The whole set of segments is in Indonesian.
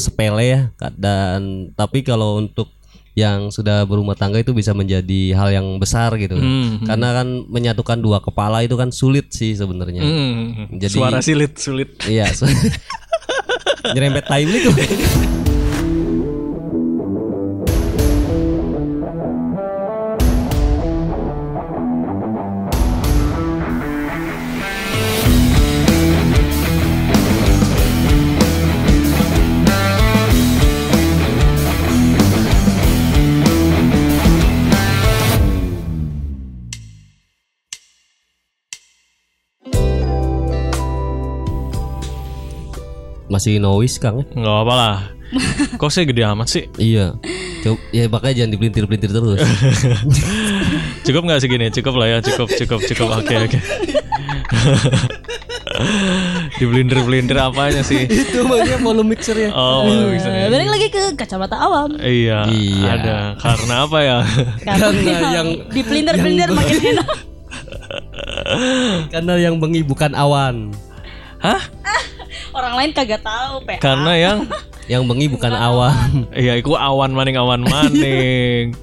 sepele ya dan tapi kalau untuk yang sudah berumah tangga itu bisa menjadi hal yang besar gitu. Hmm, karena kan menyatukan dua kepala itu kan sulit sih sebenarnya. Hmm, Jadi- suara silit sulit. iya su- nyerempet timely tuh masih noise kang ya? Nggak apa lah. Kok saya gede amat sih? iya Coba, ya makanya jangan dipelintir-pelintir terus Cukup nggak segini? Cukup lah ya, cukup, cukup, cukup. Oke, oke. Dibelindir-belindir apanya sih? itu makanya volume mixer ya Oh, bisa. Eh, balik lagi ke kacamata awam. Iya, Iya. ada. Karena apa ya? Karena yang- di pelintir-pelintir makin enak. karena yang bengi bukan awan Hah? Orang lain kagak tahu, Pe. Karena yang yang bengi bukan awan Iya, itu awan maning awan maning.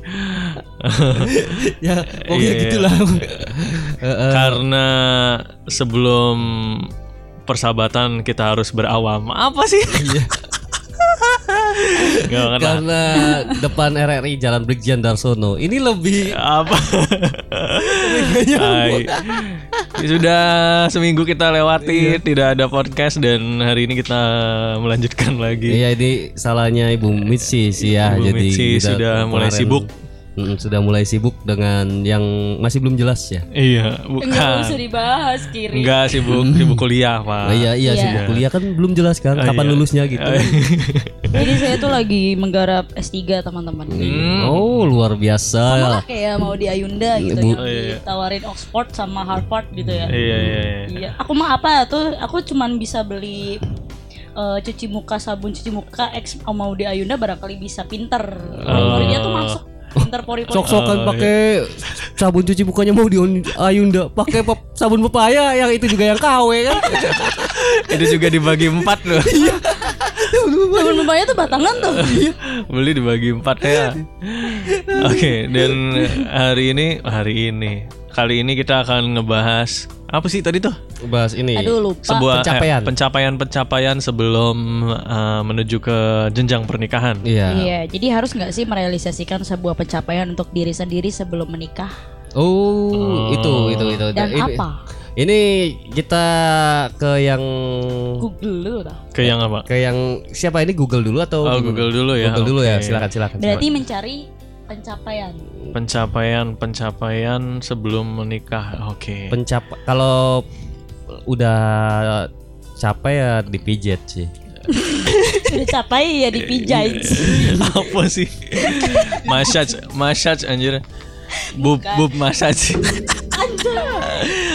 ya pokoknya Iya. gitulah Eh, eh, Karena sebelum persahabatan kita harus berawam. Apa sih? Iya. Gak banget lah. Karena depan RRI Jalan Brigjen Darsono ini lebih Apa? Sudah seminggu kita lewati tidak ada podcast dan hari ini kita melanjutkan lagi. Iya ini salahnya Ibu Mitsi sih ya Ibu jadi Mitsi sudah mulai sibuk. Mm, sudah mulai sibuk dengan yang masih belum jelas ya Iya, Enggak usah bukan. dibahas kiri. Enggak sibuk, sibuk kuliah, Pak. Oh, iya iya Iya. sibuk kuliah kan belum jelas kan Oh, kapan iya. lulusnya gitu Jadi saya tuh lagi menggarap S3 teman-teman. Hmm. oh luar biasa Sama lah kayak mau di Ayunda gitu Bu- yang Oh, iya, iya. ditawarin Oxford sama Harvard gitu ya. Iya, iya, iya. Iya, aku mah apa tuh? Aku cuman bisa beli eh, cuci muka sabun cuci muka X mau di Ayunda barangkali bisa pinter. Pori-porinya tuh masuk pinter pori-pori. sok-sokan Oh, pakai sabun cuci mukanya mau di Ayunda pakai sabun pepaya yang itu juga yang KW kan Itu juga dibagi empat loh. Sabun pepaya tuh batangan tuh. Beli dibagi empat ya. Oke, dan hari ini, hari ini, kali ini kita akan ngebahas apa sih tadi tuh? bahas ini Aduh lupa. Sebuah eh, pencapaian. pencapaian-pencapaian sebelum eh, menuju ke jenjang pernikahan. iya Iya, jadi harus nggak sih merealisasikan sebuah pencapaian untuk diri sendiri sebelum menikah? oh itu itu itu Dan ini, apa? ini kita ke yang Google dulu dah. Ke yang apa? ke yang siapa ini Google dulu atau Oh? Google dulu ya. Google dulu ya silakan silakan Berarti mencari pencapaian. Pencapaian-pencapaian sebelum menikah. Oke. pencap kalau udah capek ya dipijet sih Udah capai ya dipijai. apa sih? massage, massage anjir. Bub, bub massage.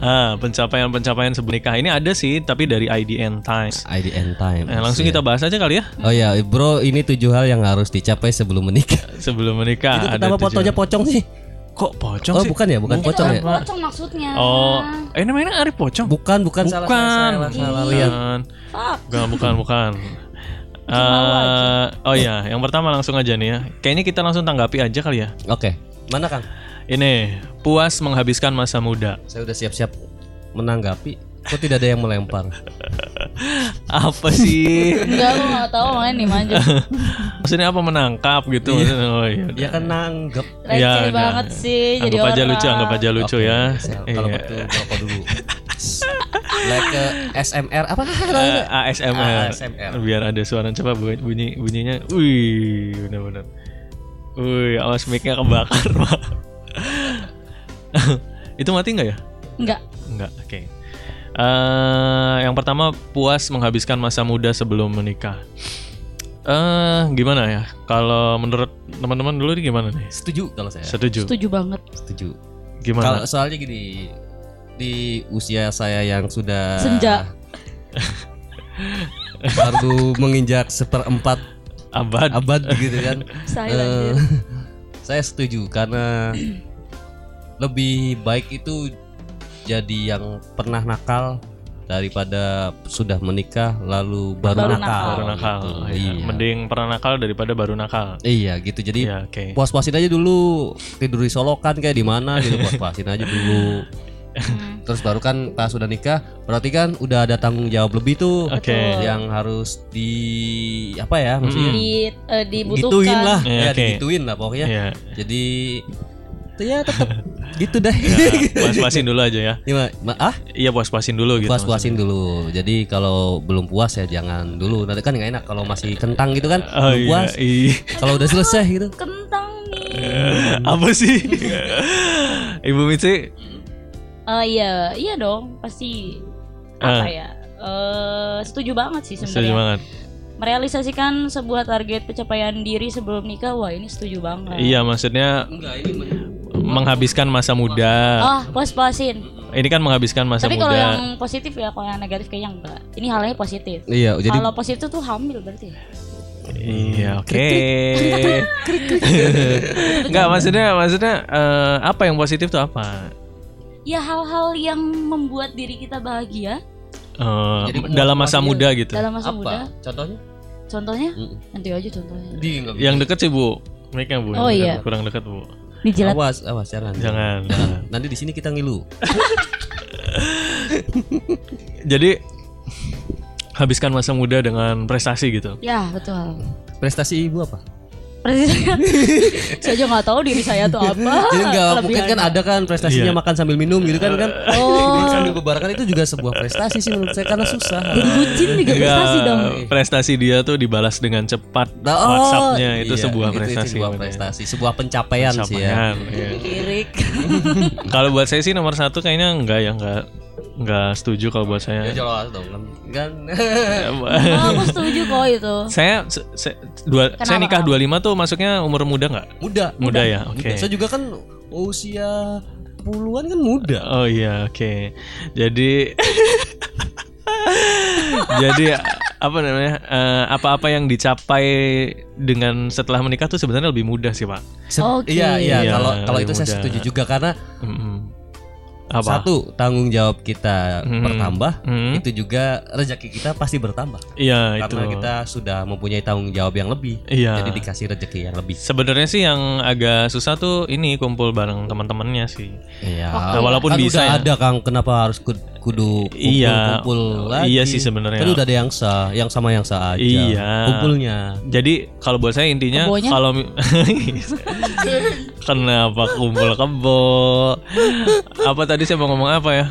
ah, pencapaian-pencapaian sebelum nikah ini ada sih, tapi dari IDN Times. IDN time Nah, langsung kita bahas aja kali ya oh ya bro ini tujuh hal yang harus dicapai sebelum menikah sebelum menikah. itu ada kenapa fotonya pocong sih Kok pocong oh sih? bukan ya bukan Itu pocong ya pocong maksudnya. Oh, eh namanya Arif pocong. bukan bukan salah Bukan. salah, salah, salah lihat Bukan. Fuck. Bukan, bukan, bukan. Eh, oh ya, yang pertama langsung aja nih ya. Kayaknya kita langsung tanggapi aja kali ya. oke mana kang Ini puas menghabiskan masa muda. saya udah siap-siap menanggapi kok tidak ada yang melempar Apa sih? Enggak, lu nggak tahu makanya nih manja. Maksudnya apa menangkap gitu? Maksudnya, Oh iya. dia kan nanggep Receh Iya, nah. banget sih jadi Anggap aja orang. lucu, anggap aja lucu Oke, ya. saya- kalau Iya. betul rokok dulu like ke SMR apa Eh, ASMR. ASMR. Biar ada suara coba bu- bunyi bunyinya. Wih, benar-benar. Wih, awas mic-nya kebakar, Pak. Itu mati nggak ya? Enggak. Enggak, oke. Eh, yang pertama puas menghabiskan masa muda sebelum menikah. Eh, gimana ya? Kalau menurut teman-teman dulu ini gimana nih? setuju kalau saya Setuju? Setuju banget. setuju Gimana? Kalau soalnya gini di usia saya yang sudah Senja. baru menginjak seperempat Abad. abad gitu kan. Saya Eh, anjir. Saya setuju karena lebih baik itu jadi yang pernah nakal daripada sudah menikah lalu baru, Baru nakal. nakal. Baru nakal. Gitu. Oh, iya. Iya. Mending pernah nakal daripada baru nakal. Iya gitu. Jadi Iya, oke. puas-puasin aja dulu tidur di solokan kayak di mana gitu puas-puasin aja dulu. Hmm. Terus baru kan pas sudah nikah berarti kan udah ada tanggung jawab lebih tuh Oke. yang harus di apa ya maksudnya Di, eh, dibutuhkan. gituin lah Iya, ya oke. digituin lah pokoknya. Iya. Jadi itu ya tetap gitu dah. Ya, puas-puasin dulu aja ya. Gimana? Ma- ah? Iya, puas-puasin dulu gitu. puas-puasin dulu. Jadi kalau belum puas ya jangan dulu. Nanti kan nggak enak kalau masih kentang gitu kan. Oh belum iya. puas. iya. Kalau udah selesai gitu. Kentang nih. Apa sih? Ibu Mitsi? Eh iya, iya dong, pasti apa Ah. ya? Eh setuju banget sih Setuju sebenarnya. banget. Merealisasikan sebuah target pencapaian diri sebelum nikah, wah ini setuju banget. Iya, maksudnya Enggak ini menghabiskan masa muda. Oh, puas-puasin. Ini kan menghabiskan masa Tapi kalau muda. yang positif ya, kalau yang negatif kayaknya enggak. Ini halnya positif. Iya, jadi Kalau positif tuh hamil berarti. Iya, oke. Enggak, maksudnya maksudnya eh, apa yang positif tuh apa? Ya hal-hal yang membuat diri kita bahagia Eh, Jadi dalam masa muda gitu. dalam masa apa? muda. Contohnya? Contohnya? Mm. Nanti aja contohnya. Di. Yang deket sih, Bu. Mic-nya, Bu. Oh, dekat. iya. Kurang dekat, Bu. Dijilat. Awas, awas jangan. Jangan. Nanti di sini kita ngilu. Jadi habiskan masa muda dengan prestasi gitu. Ya, betul. Prestasi ibu apa? Persis saya aja nggak tahu diri saya tuh apa. Jadi enggak mungkin kan ada kan prestasinya Iya. makan sambil minum gitu kan kan. Oh. Jadi sambil bebarengan itu juga sebuah prestasi sih menurut saya karena susah. Jadi bucin juga Enggak, prestasi dong. prestasi dia tuh dibalas dengan cepat Nah, oh, WhatsAppnya itu iya, sebuah itu prestasi. sebuah namanya. prestasi, sebuah pencapaian, sih ya. Pencapaian, iya. Kalau buat saya sih nomor satu kayaknya enggak ya enggak enggak setuju kalau buat Ya saya. jelas dong kan. Kan Oh, aku setuju kok itu. saya se- se- dua, Kenapa, saya nikah kenapa? 25 tuh masuknya umur muda nggak? muda. Muda ya, oke. Muda. Saya juga kan usia puluhan kan muda. Oh iya, oke. Jadi Jadi apa namanya? eh, apa-apa yang dicapai dengan setelah menikah tuh sebenarnya lebih mudah sih, Pak. Se- Oke. Iya, iya, Iya, kalau kalau itu saya mudah. setuju juga karena Mm-mm. Apa? satu tanggung jawab kita Hmm. bertambah, Hmm. itu juga rezeki kita pasti bertambah. Iya, itu. Karena kita sudah mempunyai tanggung jawab yang lebih. Iya. Jadi dikasih rezeki yang lebih. Sebenarnya sih yang agak susah tuh ini kumpul bareng teman-temannya sih. Iya. Nah, walaupun kan bisa udah ya. ada Kang, kenapa harus kudu kumpul, Iya. kumpul lagi? Iya sih sebenarnya. Kan udah ada yang sah, yang sama yang sah aja. Iya. Kumpulnya. Jadi kalau buat saya intinya Kebonya? kalau kenapa kumpul kebo? Apa tadi saya mau ngomong apa ya?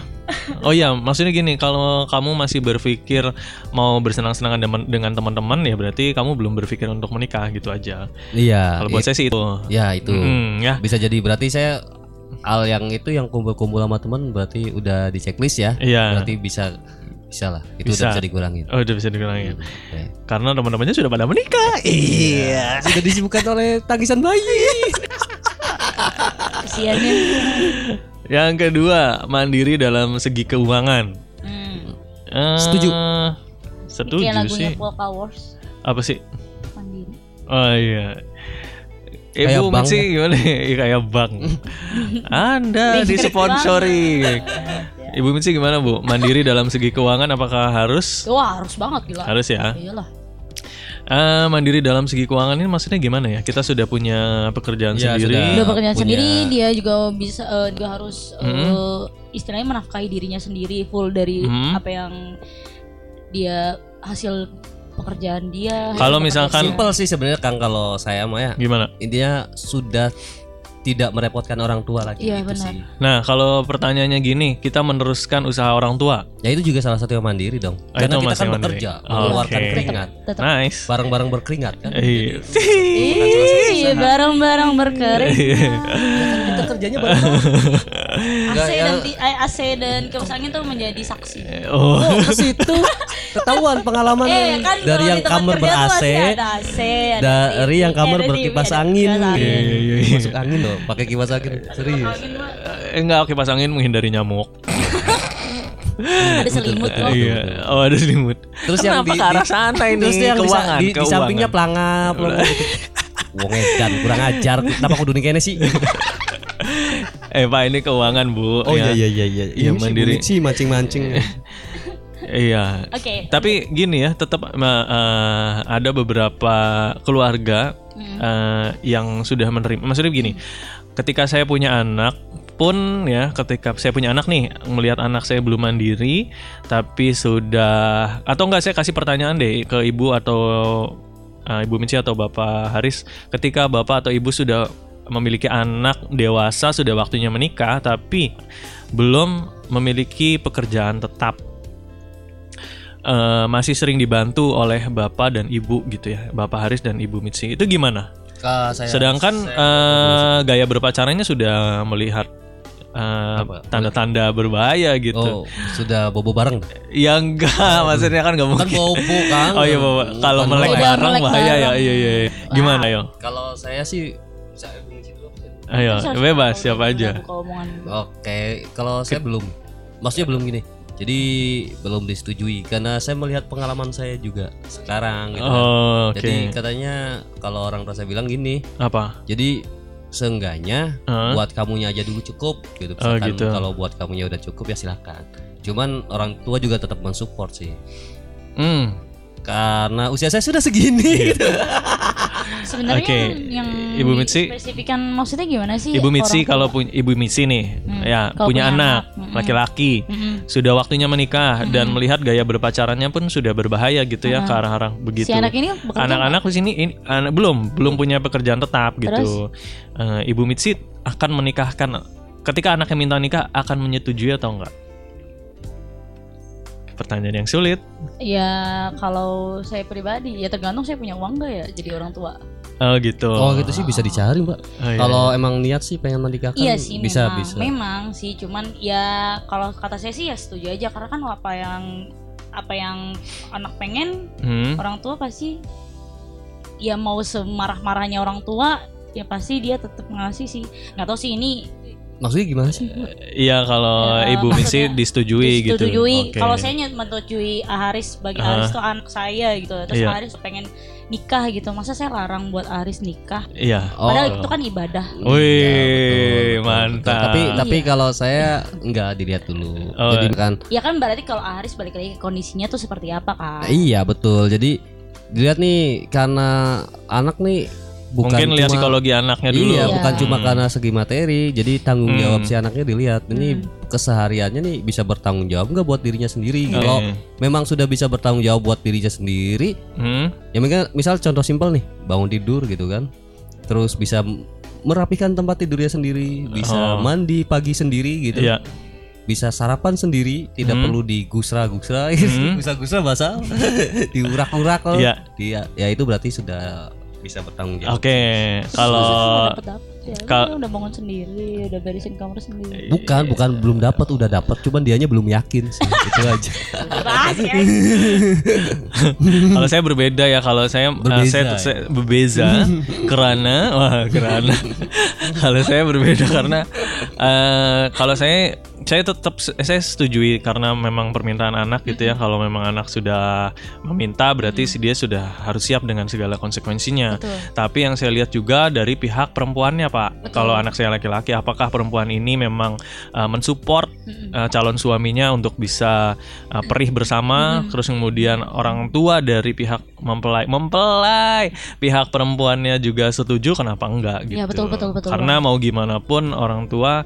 Oh iya, maksudnya gini, kalau kamu masih berpikir mau bersenang-senang dengan- dengan teman-teman ya berarti kamu belum berpikir untuk menikah gitu aja. Iya. Kalau buat it- saya sih itu. ya itu. Hmm, ya. Bisa jadi berarti saya al yang itu yang kumpul-kumpul sama teman berarti udah di checklist ya. Iya. Berarti bisa bisa lah. Itu Bisa. udah bisa dikurangin. Oh, udah bisa dikurangin. Oke. Karena teman-temannya sudah pada menikah. Iya. Sudah disibukkan oleh tangisan bayi. Kesiannya. Yang kedua, mandiri dalam segi keuangan. Hmm. Eh, Setuju. Setuju Kayak lagunya sih. Polka Wars. Apa sih? Mandiri. Oh iya. Kayak Ibu bank Mitsi gimana? Iya, kayak bank. Anda disponsori. Ibu Mitsi gimana Bu? Mandiri dalam segi keuangan apakah harus? Wah harus banget gila. Harus ya. Iyalah. Eh, mandiri dalam segi keuangan ini maksudnya gimana ya? Kita sudah punya pekerjaan Ya, sendiri. sudah. Udah pekerjaan punya- sendiri, dia juga bisa eh, juga harus eh, Hmm. istilahnya menafkahi dirinya sendiri full dari Hmm. apa yang dia hasil pekerjaan dia. Kalau hasil misalkan- Simpel sih sebenarnya Kang kalau saya mah ya. Gimana? Intinya sudah tidak merepotkan orang tua lagi Iya, gitu benar. sih. Nah, kalau pertanyaannya gini, kita meneruskan usaha orang tua. Ya itu juga salah satu yang mandiri dong. Oh, Karena itu kita masih kan mandiri. bekerja, Oh, mengeluarkan oke. keringat. tetap Nice. Bareng-bareng berkeringat kan. Iya. Ih, barang-barang berkeringat. kita kerjanya bareng. AC ya. dan di- eh, AC dan kipas angin tuh menjadi saksi. Oh. Oh, ke situ ketahuan pengalaman Eh kan dari yang kamar ada AC, ada dari yang kamar berkipas angin. Iya, iya, iya. Masuk angin loh, pakai kipas angin. Serius. Eh, Enggak, kipas angin menghindari nyamuk. ada selimut kok. Iya. Oh, ada selimut. Terus yang Kenapa di- ke arah di- sana ini? Terus yang di, keuangan, di, di keuangan. sampingnya pelangap, gitu. Wong edan kurang ajar. Kenapa kudu kene sih? Eh, Pak, ini keuangan, Bu. Oh Ya. iya iya iya iya. Iya, mandiri. sih mancing-mancing. Iya. Oke. Tapi gini ya, tetap eh, eh, ada beberapa keluarga eh, yang sudah menerima. Maksudnya begini, ketika saya punya anak pun ya, ketika saya punya anak nih, melihat anak saya belum mandiri, tapi sudah atau enggak saya kasih pertanyaan deh ke ibu atau eh, ibu Mici atau bapak Haris, ketika bapak atau ibu sudah memiliki anak dewasa, sudah waktunya menikah, tapi belum memiliki pekerjaan tetap eh, masih sering dibantu oleh bapak dan ibu gitu ya, bapak Haris dan ibu Mitsi. Itu gimana? Saya- Sedangkan eh, gaya berpacarannya sudah melihat eh, tanda-tanda berbahaya gitu. Oh, sudah bobo bareng. Ya enggak, maksudnya kan nggak Kan mungkin. bobo kan. Oh iya, bapak. Kalau melek bobo. Bareng bahaya ya. Iya iya. iya. Gimana yo? Kalau saya sih saya. Ayo, bebas siapa aja. Oke, kalau saya belum. Maksudnya belum gini. Jadi belum disetujui karena saya melihat pengalaman saya juga sekarang gitu. kan. Oh, oke. Jadi katanya kalau orang tua saya bilang gini, Apa? jadi seenggaknya Hah? buat kamunya aja dulu cukup gitu. Oh, gitu. kalau buat kamunya udah cukup ya silahkan. Cuman orang tua juga tetap mensupport sih. Hmm. Karena usia saya sudah segini. gitu. Sebenarnya Oke. yang Ibu Mitsi? spesifikan maksudnya gimana sih? Ibu Mitsi kalau punya Ibu Mitsi nih, Hmm, ya kalau punya punya anak mm-mm. laki-laki, Mm-mm. sudah waktunya menikah dan melihat gaya berpacarannya pun sudah berbahaya gitu ya ke arah-arah begitu. Si anak ini Anak-anak di sini ini anak, belum belum punya pekerjaan tetap gitu. Eh, Ibu Mitsi akan menikahkan ketika anaknya minta nikah akan menyetujui atau enggak? Pertanyaan yang sulit. Ya kalau saya pribadi ya tergantung saya punya uang nggak ya jadi orang tua. Oh gitu. Oh gitu sih bisa dicari mbak. Oh, iya. Kalau emang niat sih pengen menikahkan iya sih bisa memang, bisa. memang sih cuman ya kalau kata saya sih ya setuju aja karena kan apa yang apa yang anak pengen Hmm. orang tua pasti ya mau semarah-marahnya orang tua ya pasti dia tetap ngasih sih nggak tahu sih ini Maksudnya gimana sih? Iya kalau Ya, Ibu Mitsi maksudnya disetujui, gitu. disetujui Oke. kalau saya nyet- menyetujui Haris sebagai Ah. Haris tuh anak saya gitu terus Iya. Haris pengen nikah gitu masa saya larang buat Haris nikah Iya. padahal Oh. itu kan ibadah Wih, Iya, betul, betul, mantap. betul. Tapi tapi Iya. kalau saya nggak dilihat dulu. Oh, Jadi kan ya kan berarti kalau Haris balik lagi ke kondisinya tuh seperti apa kan iya betul. Jadi dilihat nih karena anak nih bukan Mungkin lihat cuma- psikologi anaknya dulu. Iya, Iya. bukan cuma Hmm. karena segi materi. Jadi tanggung Hmm. jawab si anaknya dilihat. Ini Hmm. kesehariannya nih bisa bertanggung jawab nggak buat dirinya sendiri. Oke. Kalau memang sudah bisa bertanggung jawab buat dirinya sendiri, Hmm? ya mungkin misal contoh simpel nih, bangun tidur gitu kan. Terus bisa merapikan tempat tidurnya sendiri, bisa Oh. mandi pagi sendiri gitu. Iya. Bisa sarapan sendiri, tidak Hmm. perlu digusra-gusra, Hmm. gusra-gusra bahasa, diurak-urak kalau Iya. dia ya itu berarti sudah bisa bertanggung jawab. Oke, kalau dapet dapet ya kal- udah bangun sendiri udah beresin kamar sendiri Bukan, bukan belum dapat, udah dapat, cuman dianya belum yakin sih. itu aja. Rahasia. kalau saya berbeda ya kalau saya eh, Berbeza, saya, ya? saya berbeza karena wah karena kalau saya berbeda karena eh, kalau saya saya tetap saya setujui karena memang permintaan anak gitu ya. Kalau memang anak sudah meminta berarti si dia sudah harus siap dengan segala konsekuensinya. Betul. tapi yang saya lihat juga dari pihak perempuannya pak. Kalau anak saya laki-laki apakah perempuan ini memang uh, mensupport uh, calon suaminya untuk bisa uh, perih bersama? Terus kemudian orang tua dari pihak mempelai mempelai pihak perempuannya juga setuju kenapa enggak gitu? Ya, betul, betul, betul karena mau gimana pun orang tua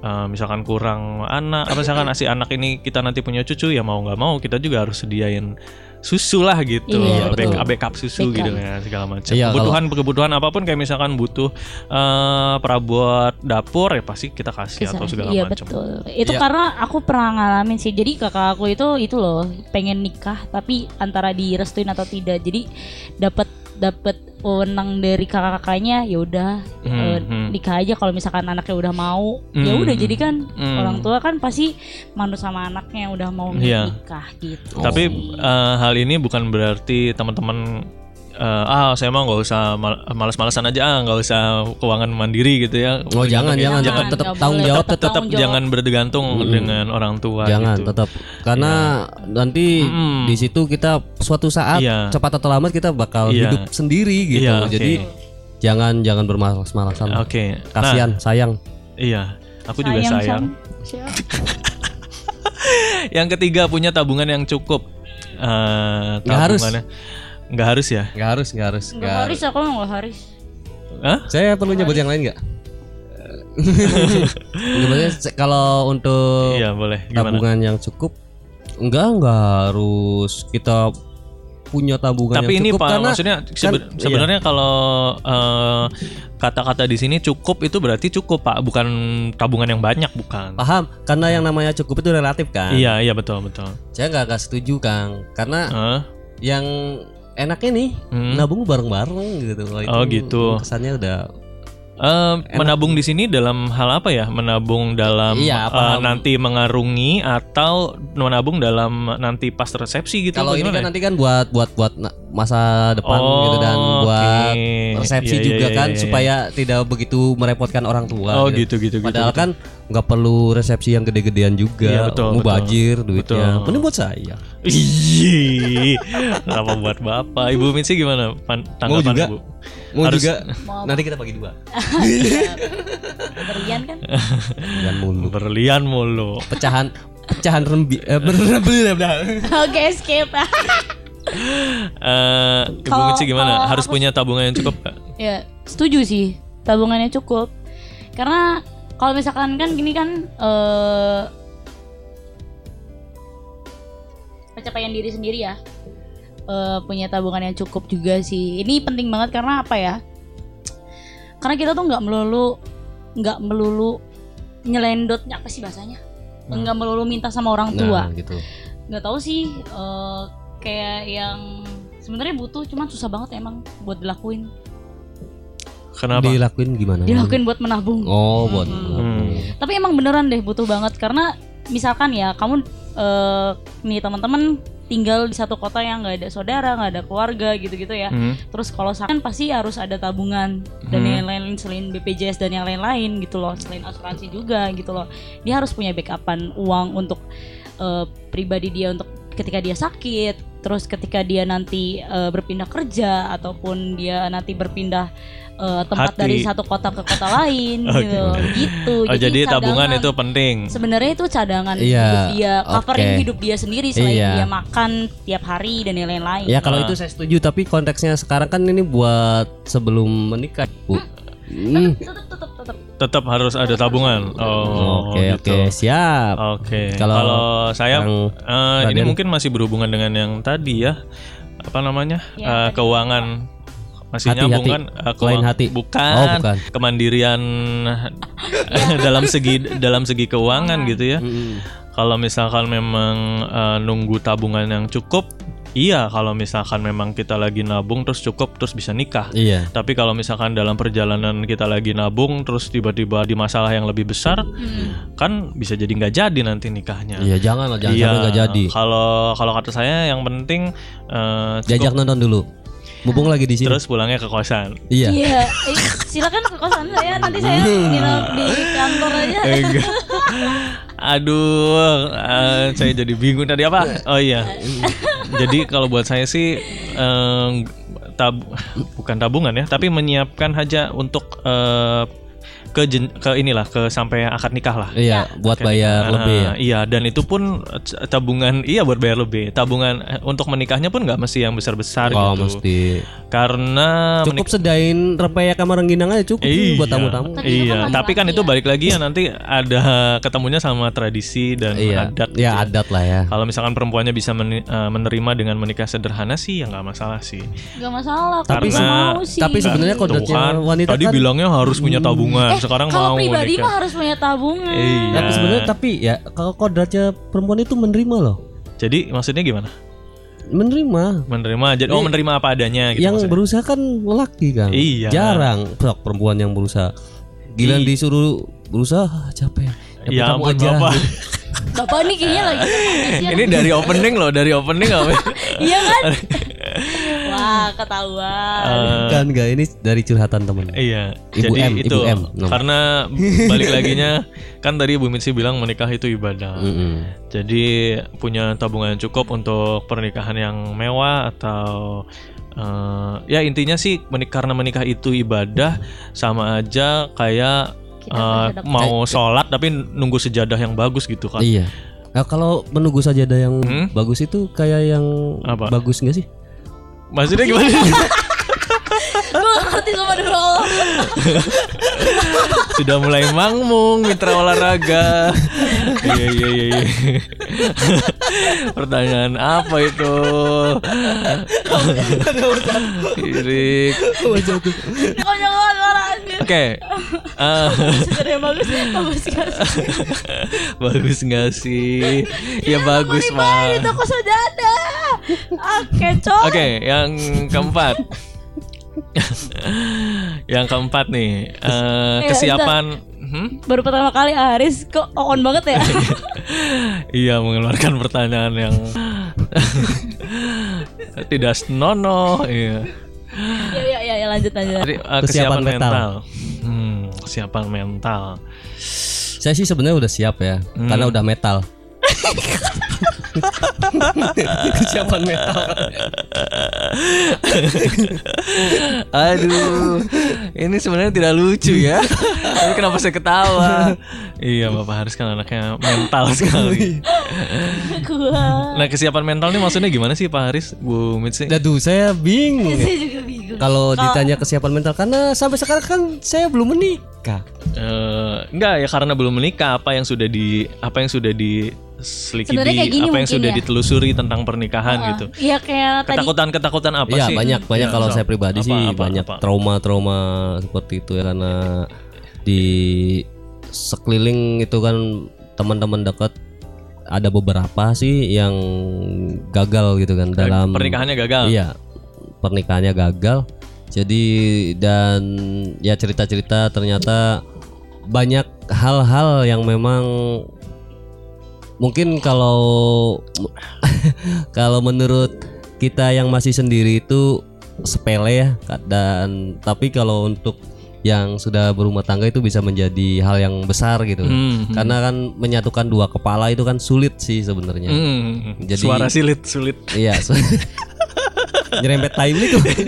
uh, misalkan kurang anak apa misalkan si anak ini kita nanti punya cucu ya mau nggak mau kita juga harus sediain susu lah gitu Iya, backup, betul. backup susu Backup. gitu ya segala macam Iya, kebutuhan kebutuhan apa pun kayak misalkan butuh eh perabot dapur ya pasti kita kasih Bisa. atau segala iya macam betul itu Iya. karena aku pernah ngalamin sih jadi kakak aku itu itu loh pengen nikah tapi antara direstuin atau tidak jadi dapat dapat wewenang dari kakak-kakaknya ya udah Hmm, hmm. nikah aja kalau misalkan anaknya udah mau ya Hmm, udah jadi kan hmm. orang tua kan pasti manut sama anaknya yang udah mau Iya. nikah gitu Tapi eh, hal ini bukan berarti teman-teman eh, ah saya mau nggak usah mal- malas-malasan aja ah nggak usah keuangan mandiri gitu ya. Oh jangan, jangan, Jangan, tetap tanggung jawab Tetap jangan bergantung dengan orang tua. jangan gitu. tetap karena nanti Mm-mm. di situ kita suatu saat Iya. cepat atau lambat kita bakal Iya. hidup sendiri gitu. Iya, oke. Jadi jangan jangan bermalas-malasan. Oke. Kasihan, sayang. Nah, iya. Aku juga sayang. Sam. Siap. yang ketiga punya tabungan yang cukup. Eh, Nggak harus. Nggak harus ya? Nggak harus, nggak harus. Enggak Haris aku enggak Haris. Hah? Saya perlu nyebut yang lain nggak? Sebenarnya se- kalau untuk Iya boleh. Gimana? tabungan yang cukup, enggak enggak harus kita punya tabungan Tapi yang ini cukup pak, karena maksudnya sebe- iya. sebenarnya kalau eh, kata-kata di sini cukup itu berarti cukup pak, bukan tabungan yang banyak bukan? paham karena yang namanya cukup itu relatif kan. Iya iya betul betul. Saya nggak nggak setuju Kang karena Hah? yang enaknya nih Hmm. nabung bareng-bareng gitu. Kalau itu Oh, gitu. Kesannya udah Eh, menabung di sini dalam hal apa ya? Menabung dalam Iya, eh, paham. nanti mengarungi atau menabung dalam nanti pas resepsi gitu? kalau apa ini kan nanti kan buat buat buat masa depan Oh, gitu dan buat resepsi Iya, iya, juga iya, kan iya. supaya tidak begitu merepotkan orang tua. Oh gitu gitu gitu. Padahal gitu. kan nggak perlu resepsi yang gede-gedean juga, Iya, betul, betul. mubazir duitnya. Betul. Mending buat saya. Ih, kenapa buat bapak? Ibu Mitsi gimana? Pan Mau tanggapan juga? ibu? Mau Harus- juga? Mau Nanti kita bagi dua. Berlian kan? Dan mulu. Berlian mulu. Pecahan pecahan rembi eh, Oke, skip. Eh, Ibu Mitsi gimana? Harus aku- punya tabungan yang cukup nggak? ya, setuju sih. Tabungannya cukup. Karena kalau misalkan kan gini kan eh pencapaian diri sendiri ya. Eh, punya tabungan yang cukup juga sih. Ini penting banget karena apa ya? Karena kita tuh nggak melulu nggak melulu nyelendot apa sih bahasanya? Nggak melulu minta sama orang tua. Nah, gitu. nggak tahu sih eh, kayak yang sebenarnya butuh cuman susah banget emang buat dilakuin Kenapa? Dilakuin gimana? dilakuin buat menabung Oh, buat Hmm. menabung. tapi emang beneran deh butuh banget karena misalkan ya kamu eh, nih teman-teman tinggal di satu kota yang nggak ada saudara nggak ada keluarga gitu-gitu ya Hmm. terus kalau sakit pasti harus ada tabungan dan Hmm. yang lain-lain selain BPJS dan yang lain-lain gitu loh selain asuransi juga gitu loh dia harus punya backupan uang untuk eh, pribadi dia untuk ketika dia sakit terus ketika dia nanti eh, berpindah kerja ataupun dia nanti berpindah eh, tempat Hati. dari satu kota ke kota lain Oke. gitu gitu Oh, jadi, tabungan cadangan- itu penting. sebenarnya itu cadangan Iya, hidup dia covering oke. hidup dia sendiri selain Iya. dia makan tiap hari dan yang lain-lain Ya kalau Ah. itu saya setuju tapi konteksnya sekarang kan ini buat sebelum menikah, Bu. Hmm. tetap tetap tetap Tetap harus ada tabungan. Oh, Oke, gitu. oke, siap. Oke. Kalau Kalau saya eh, ini mungkin masih berhubungan dengan yang tadi ya. Apa namanya? Ya, tadi. keuangan masih Hati, nyambung hati. kan? Eh, Lain hati. Bukan. Oh, bukan. Kemandirian dalam segi dalam segi keuangan gitu ya. Mm-mm. Kalau misalkan memang eh, nunggu tabungan yang cukup, iya. Kalau misalkan memang kita lagi nabung terus cukup terus bisa nikah. Iya. Tapi kalau misalkan dalam perjalanan kita lagi nabung terus tiba-tiba di masalah yang lebih besar, Hmm. kan bisa jadi nggak jadi nanti nikahnya. Iya, jangan lah, jangan Iya, sampai nggak jadi. Kalau kalau kata saya yang penting Diajak cukup nonton dulu. Mumpung lagi di sini. terus pulangnya ke kosan. Iya. Iya, eh, silakan ke kosan saya nanti saya nginep di kantor aja. Enggak. Aduh, eh, saya jadi bingung tadi apa? Oh iya. jadi kalau buat saya sih eh, tab bukan tabungan ya, tapi menyiapkan aja untuk eh, ke jen- ke inilah ke sampai akad nikah lah. Iya, buat bayar Ah, lebih ya. Iya, dan itu pun tabungan iya buat bayar lebih. Tabungan eh, untuk menikahnya pun nggak mesti yang besar-besar Oh, gitu. mesti. Karena Cukup sedain rempeyek sama rengginang aja cukup sih buat tamu-tamu. Tapi itu Iya, kan tapi kan laki-laki itu ya. balik lagi ya nanti ada ketemunya sama tradisi dan Iya. adat. Ya, gitu. adat lah ya. Kalau misalkan perempuannya bisa meni- eh, menerima dengan menikah sederhana sih ya nggak masalah sih. Gak masalah. Tapi mau sih. tapi sebenarnya kodratnya kan, wanita tadi kan bilangnya harus punya tabungan, eh, sekarang kalau mau pribadi nikah. mah harus punya tabungan. Iya. Tapi sebenarnya tapi ya kalau kodratnya perempuan itu menerima loh. Jadi maksudnya gimana? Menerima. Menerima jadi oh menerima apa adanya gitu yang maksudnya. berusaha kan lelaki kan. Iya. Jarang sok perempuan yang berusaha. Gila disuruh berusaha ah, capek. Capek Ya kamu aja. Bapak. Bapak nih kayaknya lagi ya. Ini dari opening loh, dari opening apa? Iya kan? Wah, ketahuan. Eh, kan enggak ini dari curhatan temen. Iya, Ibu jadi M, itu Ibu M, no. karena balik laginya kan tadi Bu Mitsi bilang menikah itu ibadah. Mm-mm. Jadi punya tabungan yang cukup untuk pernikahan yang mewah atau eh, ya intinya sih menik karena menikah itu ibadah sama aja kayak eh, bersedekah. mau sholat tapi nunggu sejadah yang bagus gitu kan. Iya. Nah, kalau menunggu saja ada yang Hmm? bagus itu kayak yang Apa? bagus nggak sih? Maksudnya gimana? Gue gak ngerti sama Allah. Sudah mulai mangmung mitra olahraga. Iya iya iya. iya. Pertanyaan apa itu? Irik. Konyol. Oke. Ah, Sebenarnya bagus, bagus sekali. bagus nggak sih? Ya bagus Di mah. toko sejada. Oke, cok. Oke, yang keempat. yang keempat nih, eh, Eh, kesiapan. Hmm? Baru pertama kali Aris kok on banget ya. Iya mengeluarkan pertanyaan yang tidak senonoh. Iya. ya, ya, ya, ya, lanjut lanjut. Jadi, eh, Kesiapan kesiapan mental. mental. Hmm, kesiapan mental. Saya sih sebenarnya udah siap ya, Hmm. karena udah metal. Kesiapan metal. Aduh, ini sebenarnya tidak lucu ya. Tapi kenapa saya ketawa? iya, Bapak Haris kan anaknya mental sekali. Gua. Nah, kesiapan mental ini maksudnya gimana sih Pak Haris, Bu Mitsi? Aduh, saya bingung. ya. Saya juga bingung. Kalau ditanya kesiapan mental karena sampai sekarang kan saya belum menikah. Eh, enggak ya karena belum menikah apa yang sudah di apa yang sudah kayak gini apa yang mungkin sudah ya. ditelusuri tentang pernikahan gitu. Iya kayak tadi Ketakutan-ketakutan apa Iya sih? banyak banyak Ya, kalau so- saya pribadi apa, sih apa, banyak apa? trauma-trauma seperti itu ya karena di sekeliling itu kan teman-teman dekat ada beberapa sih yang gagal gitu kan dalam pernikahannya gagal. Iya pernikahannya gagal. Jadi dan ya cerita-cerita ternyata banyak hal-hal yang memang mungkin kalau kalau menurut kita yang masih sendiri itu sepele ya dan tapi kalau untuk yang sudah berumah tangga itu bisa menjadi hal yang besar gitu Hmm, hmm. karena kan menyatukan dua kepala itu kan sulit sih sebenarnya Hmm, Jadi- suara silit sulit. iya su- nyerempet timely tuh lagi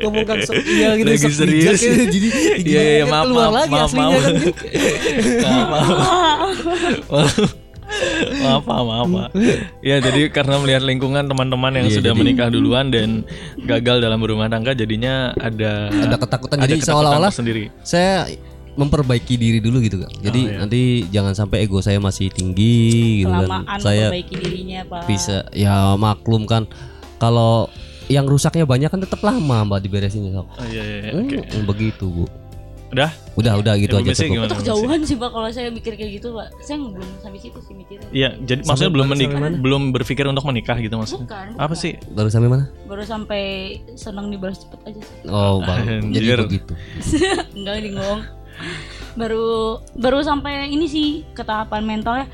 ngomong kang iya gitu Lagi serius. ya, jadi Iya iya iya, maaf keluar maaf lagi maaf aslinya maaf. kan Maaf, maaf. maaf maaf maaf Pak. ya jadi karena melihat lingkungan teman-teman yang Iya, sudah jadi- menikah duluan dan gagal dalam berumah tangga jadinya ada ada ketakutan ada jadi seolah-olah sendiri saya memperbaiki diri dulu gitu kan jadi Oh, iya. nanti jangan sampai ego saya masih tinggi gitu kan saya memperbaiki dirinya pak. bisa ya maklum kan kalau yang rusaknya banyak kan tetap lama mbak diberesinnya sok oh, iya, iya, iya, oke Hmm, begitu bu udah udah udah gitu Ibu aja cukup gimana, Itu kejauhan sih pak kalau saya mikir kayak gitu pak. Saya belum sampai situ sih mikirnya. Iya, jadi maksudnya belum menikah, belum berpikir untuk menikah gitu maksudnya. Bukan, Apa bukan. sih? baru sampai mana Baru sampai senang dibalas cepet aja sih. oh baru jadi begitu Enggak nih ngomong. Baru baru sampai ini sih ke tahapan mentalnya.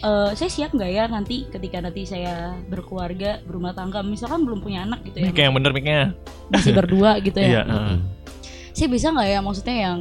eh, saya siap nggak ya nanti ketika nanti saya berkeluarga berumah tangga misalkan belum punya anak gitu ya Kayak yang bener miknya. masih berdua gitu Iya, ya heeh. saya bisa nggak ya maksudnya yang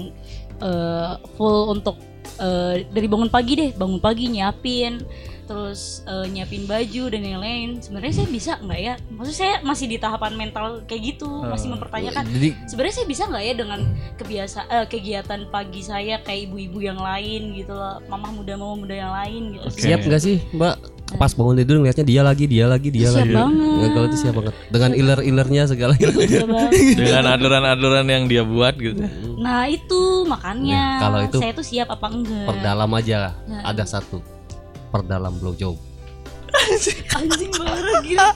eh, full untuk eh, dari bangun pagi deh bangun pagi nyiapin terus eh, nyiapin baju dan yang lain sebenarnya saya bisa nggak ya? Maksud saya masih di tahapan mental kayak gitu masih Oh. mempertanyakan. jadi sebenarnya saya bisa nggak ya dengan kebiasa eh, kegiatan pagi saya kayak ibu-ibu yang lain gitu loh mamah muda mama muda yang lain gitu. Oke. siap nggak sih mbak? Pas bangun tidur ngeliatnya dia lagi dia lagi dia Siap lagi. banget. Ya, kalau itu siap banget. Dengan iler ilernya segala. Dengan aturan-aturan yang dia buat gitu. nah itu makanya. Nih, kalau itu saya tuh siap apa enggak? perdalam aja. Nah. ada satu perdalam blowjob anjing banget gila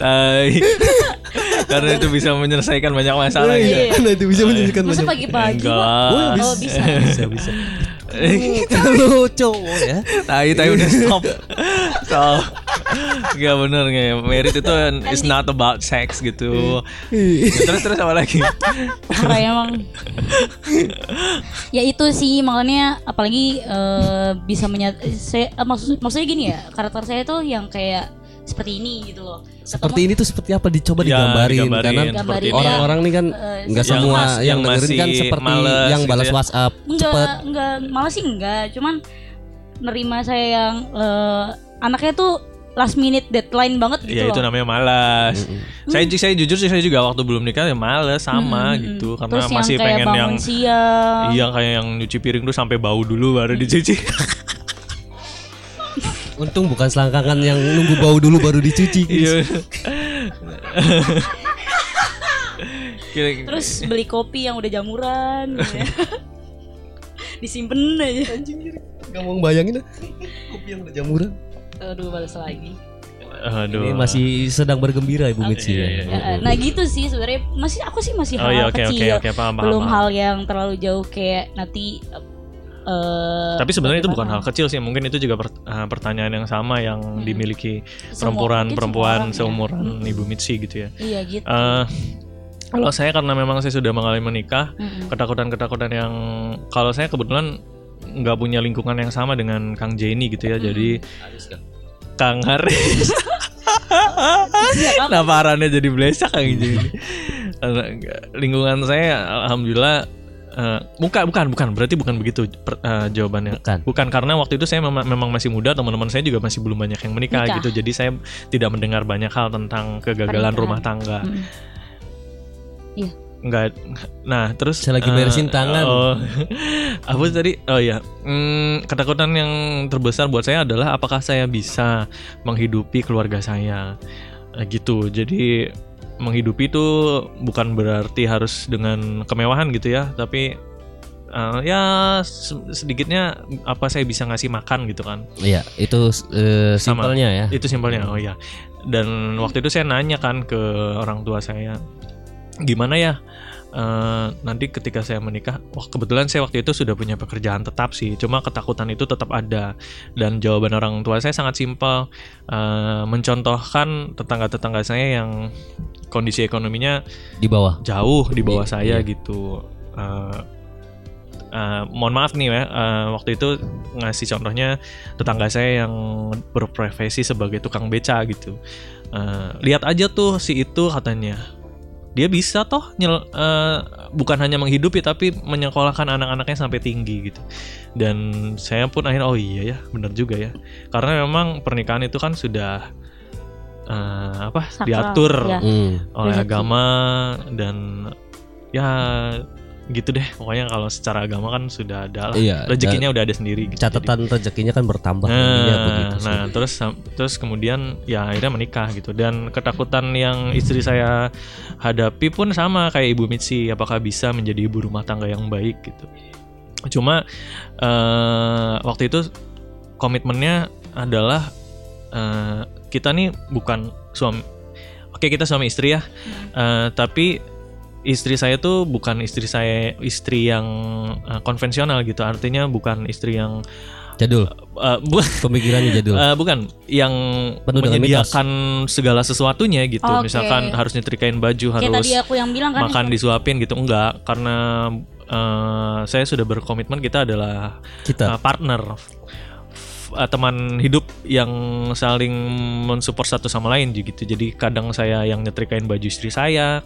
Tai. Karena itu bisa menyelesaikan banyak masalah Iya, ya. iya. karena itu bisa menunjukkan masa pagi-pagi Pak? Enggak. oh bisa bisa bisa kalau cowok ya Tai tai udah stop. Stop. Gak bener nggak Merit itu is not about sex gitu. terus terus apa lagi? parah ya, emang ya itu sih makanya apalagi eh, bisa menyat saya eh, maksud maksudnya gini ya karakter saya tuh yang kayak seperti ini gitu loh. Seperti ini tuh seperti apa? Dicoba Ya, digambarin, digambarin. karena ini. orang-orang nih kan Eh, nggak yang semua mas- yang, yang dengerin kan seperti males yang gitu balas ya. WhatsApp enggak cepet. enggak malah sih enggak cuman nerima saya yang eh, anaknya tuh last minute deadline banget gitu ya itu namanya malas. Saya saya jujur sih saya juga waktu belum nikah ya malas sama Mm-mm. gitu karena Terus masih yang kayak pengen yang siang. iya kayak yang nyuci piring tuh sampai bau dulu baru dicuci. Untung bukan selangkangan yang nunggu bau dulu baru dicuci. Iya. Terus beli kopi yang udah jamuran gitu ya. Disimpen aja. Gak mau bayangin kopi yang udah jamuran. Aduh, balas lagi. Aduh. Ini masih sedang bergembira Ibu Mitsi Iya, ya. iya, Ya, nah gitu sih sebenarnya masih aku sih masih Oh hal iya oke oke kecil. oke paham paham. Belum paham. hal yang terlalu jauh kayak nanti eh Tapi sebenarnya itu bukan hal kecil sih, mungkin itu juga per- eh, pertanyaan yang sama yang Hmm. dimiliki perempuan-perempuan orang seumuran ya. Ibu Mitsi gitu ya. Iya gitu. Eh, kalau saya karena memang saya sudah mengalami menikah, Mm-mm. ketakutan-ketakutan yang kalau saya kebetulan nggak punya lingkungan yang sama dengan Kang Jenny gitu ya, Hmm. jadi Kang Haris. Iya, kan? Kenapa arannya jadi blesak Kang Jenny? Lingkungan saya alhamdulillah eh, bukan bukan bukan berarti bukan begitu per- eh, jawabannya. Bukan. karena waktu itu saya memang, memang masih muda, teman-teman saya juga masih belum banyak yang menikah Nikah. gitu. Jadi saya tidak mendengar banyak hal tentang kegagalan Pernikahan. rumah tangga. Mm-mm. Enggak. Nah, terus Saya lagi beresin tangan. Oh. apa tadi? Oh ya. Hmm, ketakutan yang terbesar buat saya adalah apakah saya bisa menghidupi keluarga saya. Eh, gitu. Jadi menghidupi itu bukan berarti harus dengan kemewahan gitu ya, tapi eh, ya se- sedikitnya apa saya bisa ngasih makan gitu kan. Iya, itu Sama. simpelnya ya. Itu simpelnya. Oh ya. Dan waktu itu saya nanya kan ke orang tua saya, gimana ya eh, nanti ketika saya menikah? Wah kebetulan saya waktu itu sudah punya pekerjaan tetap sih. Cuma ketakutan itu tetap ada. Dan jawaban orang tua saya sangat simpel, Eh, mencontohkan tetangga-tetangga saya yang kondisi ekonominya Di bawah. jauh di bawah Iya, saya iya. gitu. Eh, eh, mohon maaf nih ya, eh, waktu itu ngasih contohnya tetangga saya yang berprofesi sebagai tukang beca gitu. Eh, lihat aja tuh si itu katanya, dia bisa toh nyel, eh, bukan hanya menghidupi tapi menyekolahkan anak-anaknya sampai tinggi gitu. Dan saya pun akhirnya oh iya ya, benar juga ya. Karena memang pernikahan itu kan sudah eh, apa Sakral, diatur ya. Hmm. oleh Rezeki. agama dan ya gitu deh pokoknya kalau secara agama kan sudah ada lah Iya, rezekinya udah ada sendiri gitu. Catatan rezekinya kan bertambah Jadi- nah, begitu sih. nah terus terus kemudian ya akhirnya menikah gitu dan ketakutan yang istri saya hadapi pun sama kayak ibu Mitsi apakah bisa menjadi ibu rumah tangga yang baik gitu cuma eh, waktu itu komitmennya adalah eh, kita nih bukan suami oke kita suami istri ya Eh, tapi istri saya tuh bukan istri saya istri yang eh, konvensional gitu. Artinya bukan istri yang Jadul, eh, bu- pemikirannya jadul. eh, bukan. Yang Penuh dengan menyediakan segala sesuatunya gitu. Oke. misalkan harus nyetrikain baju Kayak harus tadi aku yang bilang kan makan disuapin gitu. Enggak. Karena eh, saya sudah berkomitmen kita adalah Kita. uh, partner. Uh, teman hidup yang saling mensupport satu sama lain gitu. Jadi kadang saya yang nyetrikain baju istri saya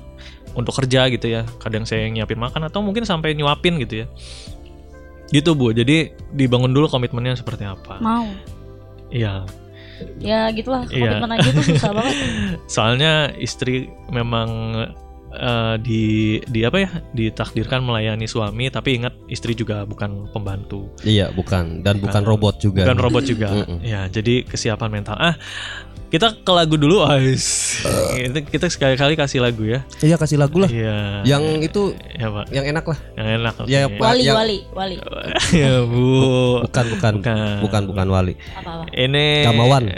untuk kerja gitu ya. Kadang saya yang nyiapin makan atau mungkin sampai nyuapin gitu ya. Gitu bu. Jadi dibangun dulu komitmennya seperti apa? Mau. iya. Ya gitulah. Iya. komitmen aja tuh susah banget. soalnya istri memang eh, di di apa ya ditakdirkan melayani suami tapi ingat istri juga bukan pembantu. Iya bukan. Dan bukan Bukan- robot juga. bukan robot juga. Ya jadi kesiapan mental. Ah kita ke lagu dulu guys Itu kita sekali-kali kasih lagu ya Iya kasih lagu lah. iya Yang itu ya pak yang enak lah. yang enak oke. Ya, Pak. Wali, yang- wali, wali. ya bu Bukan bukan Bukan. bukan bukan wali. Apa-apa. ini Gamawan.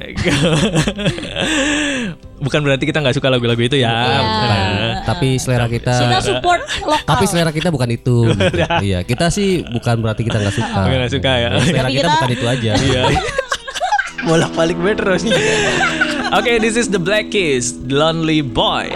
bukan berarti kita nggak suka lagu-lagu itu ya bukan. Tapi selera kita Kita support lokal. tapi selera kita bukan itu. gitu. iya, kita sih bukan berarti kita nggak suka. Bukan nggak suka ya. Selera Tapi kita kita- bukan itu aja. Iya. Bolak-balik gue terus. Oke, this is the Black Keys, Lonely Boy.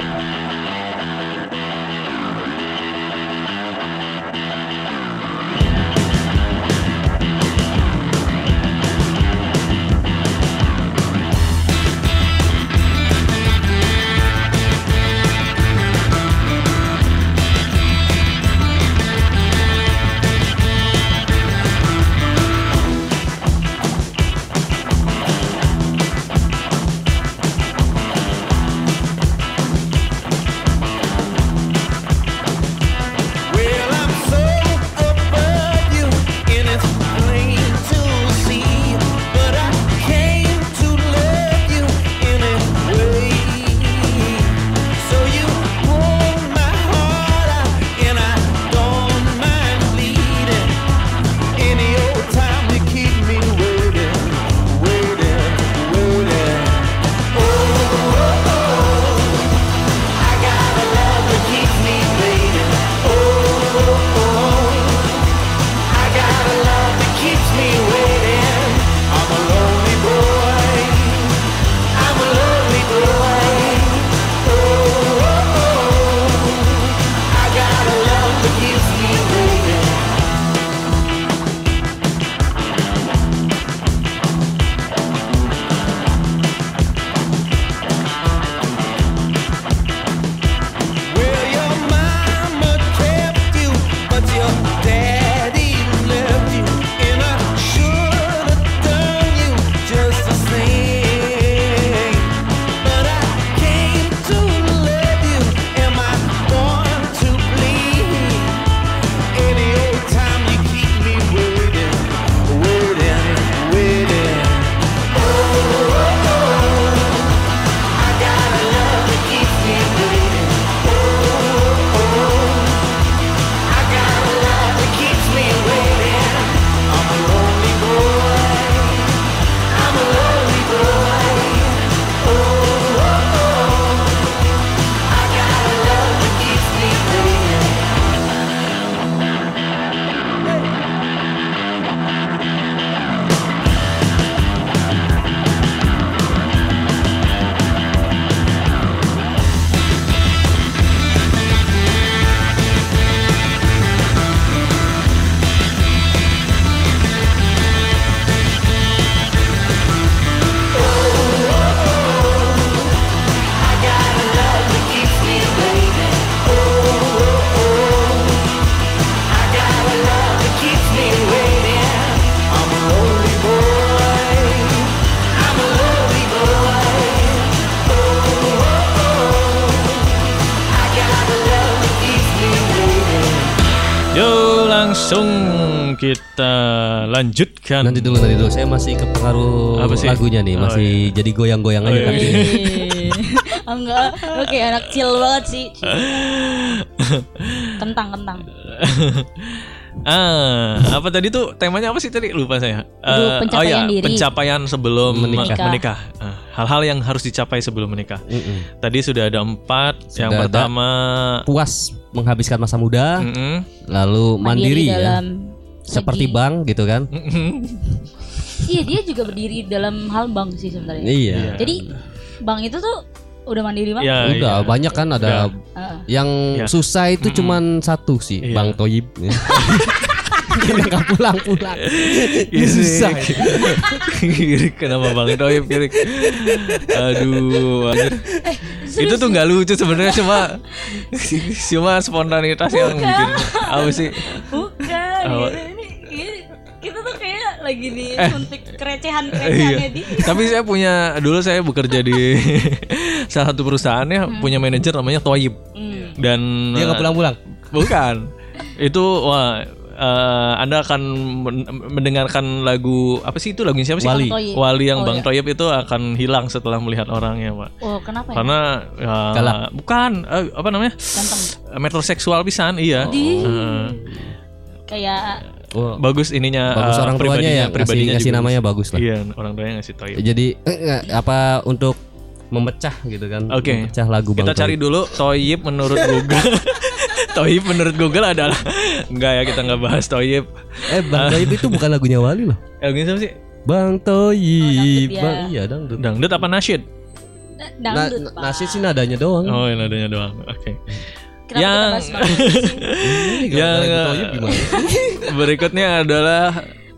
Langsung kita lanjutkan. Nanti dulu nanti dulu saya masih kepengaruh Apa sih? lagunya nih Oh, masih jadi goyang-goyang aja Oh, iya. kaki. Eh, Enggak, oke anak chill banget sih. Kentang kentang. Ah, apa tadi tuh temanya apa sih tadi? Lupa saya. Aduh, Eh, pencapaian oh ya, diri. pencapaian sebelum Menikah. menikah. Ah, hal-hal yang harus dicapai sebelum menikah. Mm-mm. Tadi sudah ada empat. yang Sudah ada. pertama, Puas menghabiskan masa muda, mm-mm. lalu mandiri, ya. dalam Seperti segi- bank gitu kan. Iya dia juga berdiri dalam hal bank sih sebenarnya. Iya. Jadi bank itu tuh udah mandiri banget. Ya, Udah iya. banyak kan ada Heeh. yang Iya. susah itu cuman satu sih, Iya. Bang Toyib. Kita nggak pulang-pulang. Iya, susah. Kirik kenapa Bang Toyib kirik? Aduh, anjir. itu tuh nggak lucu sebenarnya cuma cuma spontanitas yang bikin apa sih? Bukan. Gitu. Ini, ini kita tuh kayak lagi di Eh. suntik kerecehan-kerecehannya Iya. dia. Tapi saya punya dulu saya bekerja di salah satu perusahaan ya punya manajer namanya Toyib Hmm. dan Dia nggak pulang-pulang. bukan itu wah eh, anda akan men- mendengarkan lagu apa sih itu lagunya siapa sih? Wali. Wali yang Oh, Bang iya. Toyib itu akan hilang setelah melihat orangnya, Pak. Oh kenapa ya? Karena ya, Galak. bukan eh, apa namanya? Ganteng. metroseksual pisan, iya. Di- Eh, Kayak Oh, bagus ininya bagus eh, orang tuanya pribadinya- ya ngasih, pribadinya ngasih juga namanya bagus lah. Iya, orang tuanya ngasih Toyib. Jadi eh, nggak, apa untuk memecah gitu kan? Oke. Memecah lagu Kita cari Toyib. dulu Toyib menurut Google. Toyib menurut Google adalah enggak ya kita nggak bahas Toyib. Eh Bang Toyib itu bukan lagunya Wali loh. Eh, gini siapa sih? Bang Toyib, Oh, ya. Bang iya dangdut. Dangdut apa nasyid? eh, Na, dangdut. na- nasi sih nadanya doang. Oh, yang nadanya doang. Oke. Kenapa yang- kita bahas Yang- Toyib gimana? Berikutnya adalah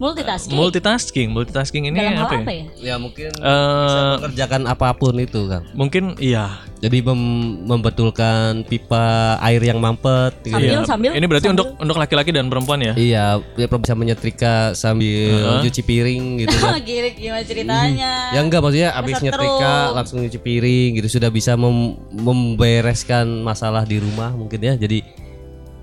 Multitasking. multitasking. Multitasking ini Dalam hal apa, apa ya? ya? ya mungkin Eh, mengerjakan apa pun itu kan. mungkin iya. Jadi mem- membetulkan pipa air yang mampet gitu. Sambil- Iya. sambil- Ini berarti sambil- untuk untuk laki-laki dan perempuan ya? Iya, dia bisa menyetrika sambil Heeh. cuci piring gitu kan. Gimana ceritanya? Ya enggak maksudnya habis Masa nyetrika langsung nyuci piring gitu sudah bisa mem- membereskan masalah di rumah mungkin ya. Jadi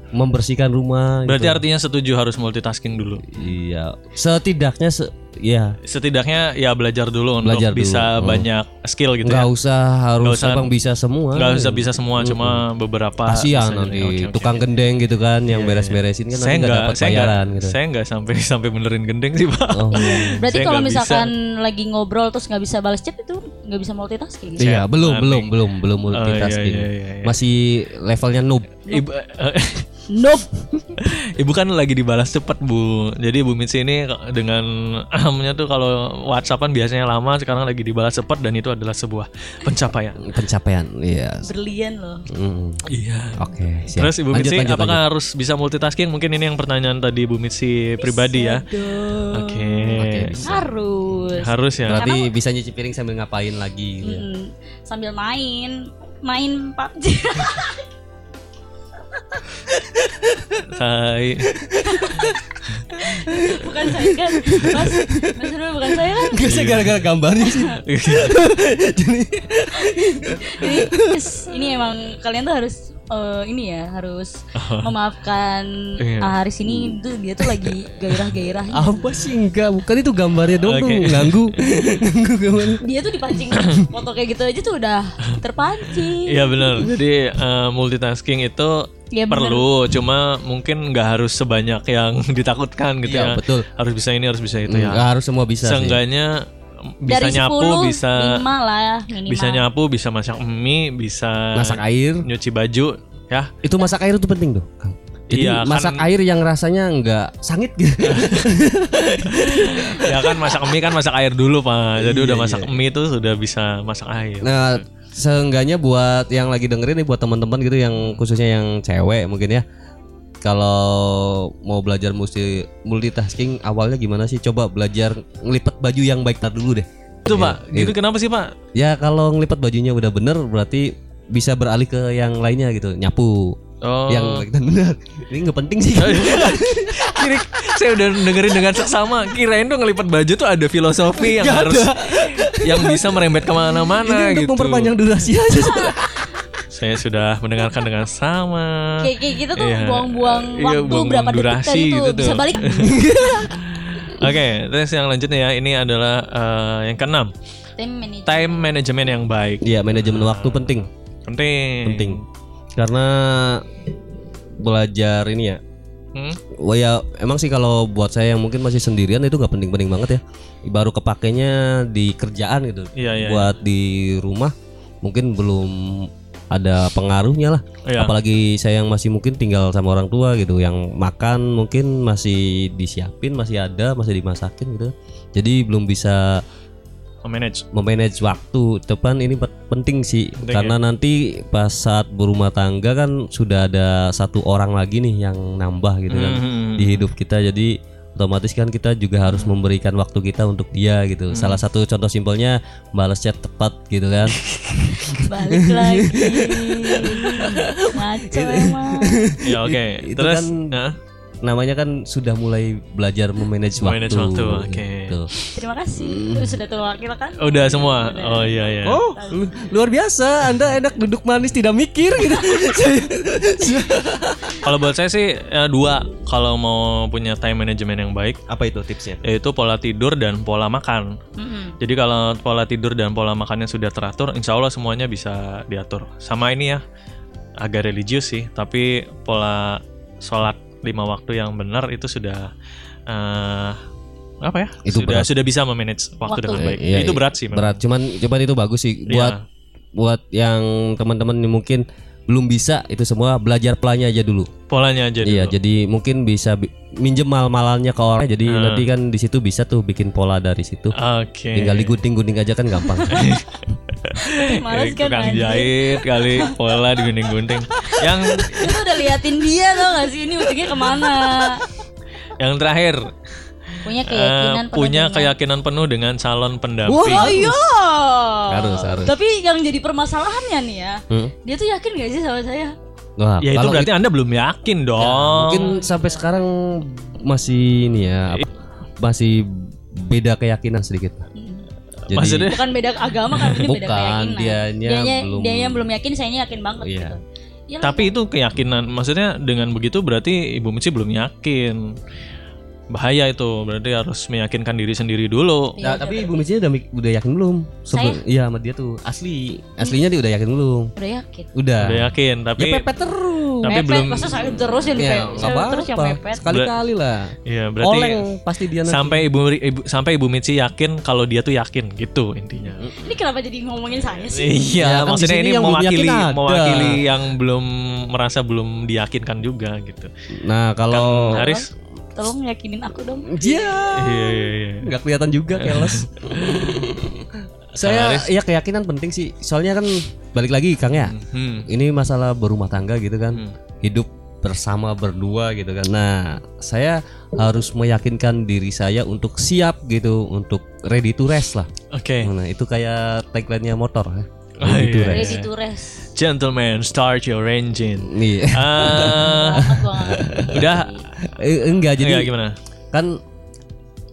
membersihkan rumah Berarti gitu. artinya setuju harus multitasking dulu. Iya. Setidaknya se ya Setidaknya ya belajar dulu untuk Belajar dulu. bisa Oh. banyak skill gitu nggak ya. usah harus Nggak usah- abang bisa semua. Nggak usah bisa semua, cuma beberapa. Kasihan nanti. Oke, oke, tukang oke. gendeng gitu kan yang beres-beresin kan saya nanti nggak dapat bayaran gitu. saya nggak sampai sampai benerin gendeng sih pak Oh. Berarti Saya kalau nggak bisa. misalkan lagi ngobrol terus nggak bisa balas chat itu nggak bisa multitasking. Iya, Saya belum, belum, belum, belum Oh, iya, multitasking. iya, iya, iya. Masih levelnya noob. ibu Nope. ibu kan lagi dibalas cepat bu jadi ibu Mitsi ini dengan ahamnya tuh kalau WhatsAppan biasanya lama sekarang lagi dibalas cepat dan itu adalah sebuah pencapaian Pencapaian, iya. Berlian loh. Mm. iya Oke, siap. Terus Ibu Lanjut, Mitsi lanjut, apakah lanjut. harus bisa multitasking? Mungkin ini yang pertanyaan tadi Ibu Mitsi pribadi ya. Aduh. Oke. Oke, bisa. Harus. Harus ya. Berarti bisa nyuci piring sambil ngapain lagi gitu ya. Mm, sambil main, main PUBG. Hai. bukan saya kan. Mas, Mas Rul, bukan saya kan. Gak sih gara-gara gambarnya sih. Jadi Ini, ini emang kalian tuh harus eh, ini ya harus memaafkan Iya. ah, Haris ini tuh dia tuh lagi gairah-gairahnya. apa sih enggak? Bukan itu gambarnya tuh Oke. ganggu. Ganggu. Dia tuh dipancing foto kayak gitu aja tuh udah terpancing. Iya benar. Jadi eh, multitasking itu Iya, bener. perlu, cuma mungkin nggak harus sebanyak yang ditakutkan gitu Iya, ya. betul. Harus bisa ini, harus bisa itu Enggak ya. harus semua bisa sih. Bisa Dari 10 nyapu, bisa lima lah minimal. bisa nyapu, bisa masak mie, bisa Masak air. nyuci baju, ya. Itu masak air itu penting tuh, Kang. Jadi Iya, kan- masak air yang rasanya enggak sangit gitu. ya kan masak mie kan masak air dulu pak. Jadi Iya, udah masak iya. mie itu sudah bisa masak air. Nah, seenggaknya buat yang lagi dengerin nih buat teman-teman gitu yang khususnya yang cewek mungkin ya. Kalau mau belajar multi multitasking awalnya gimana sih? Coba belajar ngelipet baju yang baik tar dulu deh. Itu Iya, pak, gitu kenapa sih pak? Ya kalau ngelipet bajunya udah bener berarti bisa beralih ke yang lainnya gitu. Nyapu. Oh. Yang baik dan bener. Ini nggak penting sih. Kira saya udah dengerin dengan seksama. Kirain tuh ngelipat baju tuh ada filosofi yang Nggak harus yang bisa merembet ke mana-mana gitu. untuk memperpanjang durasi aja. saya sudah mendengarkan dengan sama. Kayak kayak gitu tuh Iya. buang-buang Iya, waktu buang-buang berapa detik durasi tadi gitu tuh tuh. bisa balik. Oke, terus yang lanjutnya ya, ini adalah eh, yang keenam, time management yang baik. Iya manajemen waktu penting Penting. penting karena belajar ini ya Hmm? Wah ya emang sih kalau buat saya yang mungkin masih sendirian itu nggak penting-penting banget ya. Baru kepakainya di kerjaan gitu. Iya, iya. buat di rumah mungkin belum ada pengaruhnya lah. Iya. Apalagi saya yang masih mungkin tinggal sama orang tua gitu, yang makan mungkin masih disiapin, masih ada, masih dimasakin gitu. Jadi belum bisa Manage. memanage waktu. Depan ini pe- penting sih Penting ya? karena nanti pas saat berumah tangga kan sudah ada satu orang lagi nih yang nambah gitu kan Hmm. di hidup kita. Jadi otomatis kan kita juga harus memberikan waktu kita untuk dia gitu. Salah satu contoh simpelnya balas chat tepat gitu kan. balik lagi. Emang. Ya oke. Itu Terus kan- Hah? Namanya kan sudah mulai belajar memanage waktu. Memanage waktu, oke. gitu. Terima kasih. Sudah terwakilkan. Udah semua. Oh iya iya. Oh, lu- luar biasa. Anda enak duduk manis tidak mikir gitu. Kalau buat saya sih eh, dua kalau mau punya time management yang baik Apa itu tipsnya? yaitu pola tidur dan pola makan. Mm-mm. Jadi kalau pola tidur dan pola makannya sudah teratur, insya Allah semuanya bisa diatur. Sama ini ya, agak religius sih, tapi pola sholat lima waktu yang benar itu sudah eh, apa ya? Itu sudah berat. sudah bisa memanage waktu, Waktu. dengan baik. Iya, itu iya. berat sih. memang. Berat, cuman cuman itu bagus sih buat Iya. buat yang teman-teman mungkin belum bisa itu semua belajar pelanya aja dulu. Polanya aja Iya, dulu. jadi mungkin bisa bi- minjem mal-malannya ke orang. Jadi Hmm. nanti kan di situ bisa tuh bikin pola dari situ. Oke. Tinggal digunting-gunting aja kan gampang. Males kan tukang jahit kali pola digunting-gunting. Yang Itu udah liatin dia tau gak sih ini ujungnya ke mana yang terakhir Punya keyakinan penuh punya dengan- keyakinan penuh dengan calon pendamping. Oh iya Harus, harus. Tapi yang jadi permasalahannya nih ya Hmm? Dia tuh yakin gak sih sama saya Wah, Ya itu berarti Anda belum yakin Ya, dong. mungkin sampai sekarang masih ini ya apa, masih beda keyakinan sedikit. Jadi Maksudnya Bukan beda agama kan ini beda Bukan, keyakinan dianya belum- Dianya belum yakin Sayanya yakin banget Iya. gitu Ya, tapi itu keyakinan. Maksudnya dengan begitu berarti Ibu Mici belum yakin. Bahaya itu. Berarti harus meyakinkan diri sendiri dulu. Nah, tapi Ibu Mici udah udah yakin belum? Sebelum iya sama dia tuh asli. Aslinya dia udah yakin belum? Udah yakin Udah. Udah yakin, tapi Ya pepet terus. Tapi mepet, belum- Masa saya terus yang Ya, nggak Saya terus yang mepet Sekali-kali lah. Iya, berarti Oleng pasti dia nanti. sampai Ibu, ibu sampai Ibu Mici yakin kalau dia tuh yakin gitu intinya. Ini kenapa jadi ngomongin saya sih Iya, Ya, kan maksudnya ini yang mewakili mewakili yang belum merasa belum diyakinkan juga gitu. Nah, kalau Kan Haris? Tolong yakinin aku dong Iya. Iya, iya, iya. nggak kelihatan juga keles. Saya ya keyakinan penting sih. Soalnya kan balik lagi Kang ya. Hmm. Ini masalah berumah tangga gitu kan. Hmm. Hidup bersama berdua gitu kan. Nah, saya harus meyakinkan diri saya untuk siap gitu untuk ready to rest lah. Oke. Nah, itu kayak tagline-nya motor ya. Oh, Ready to iya. rest. Ready to rest Gentlemen, start your engine. Nih. Ah, Banget banget udah Eh, enggak jadi Enggak, gimana? kan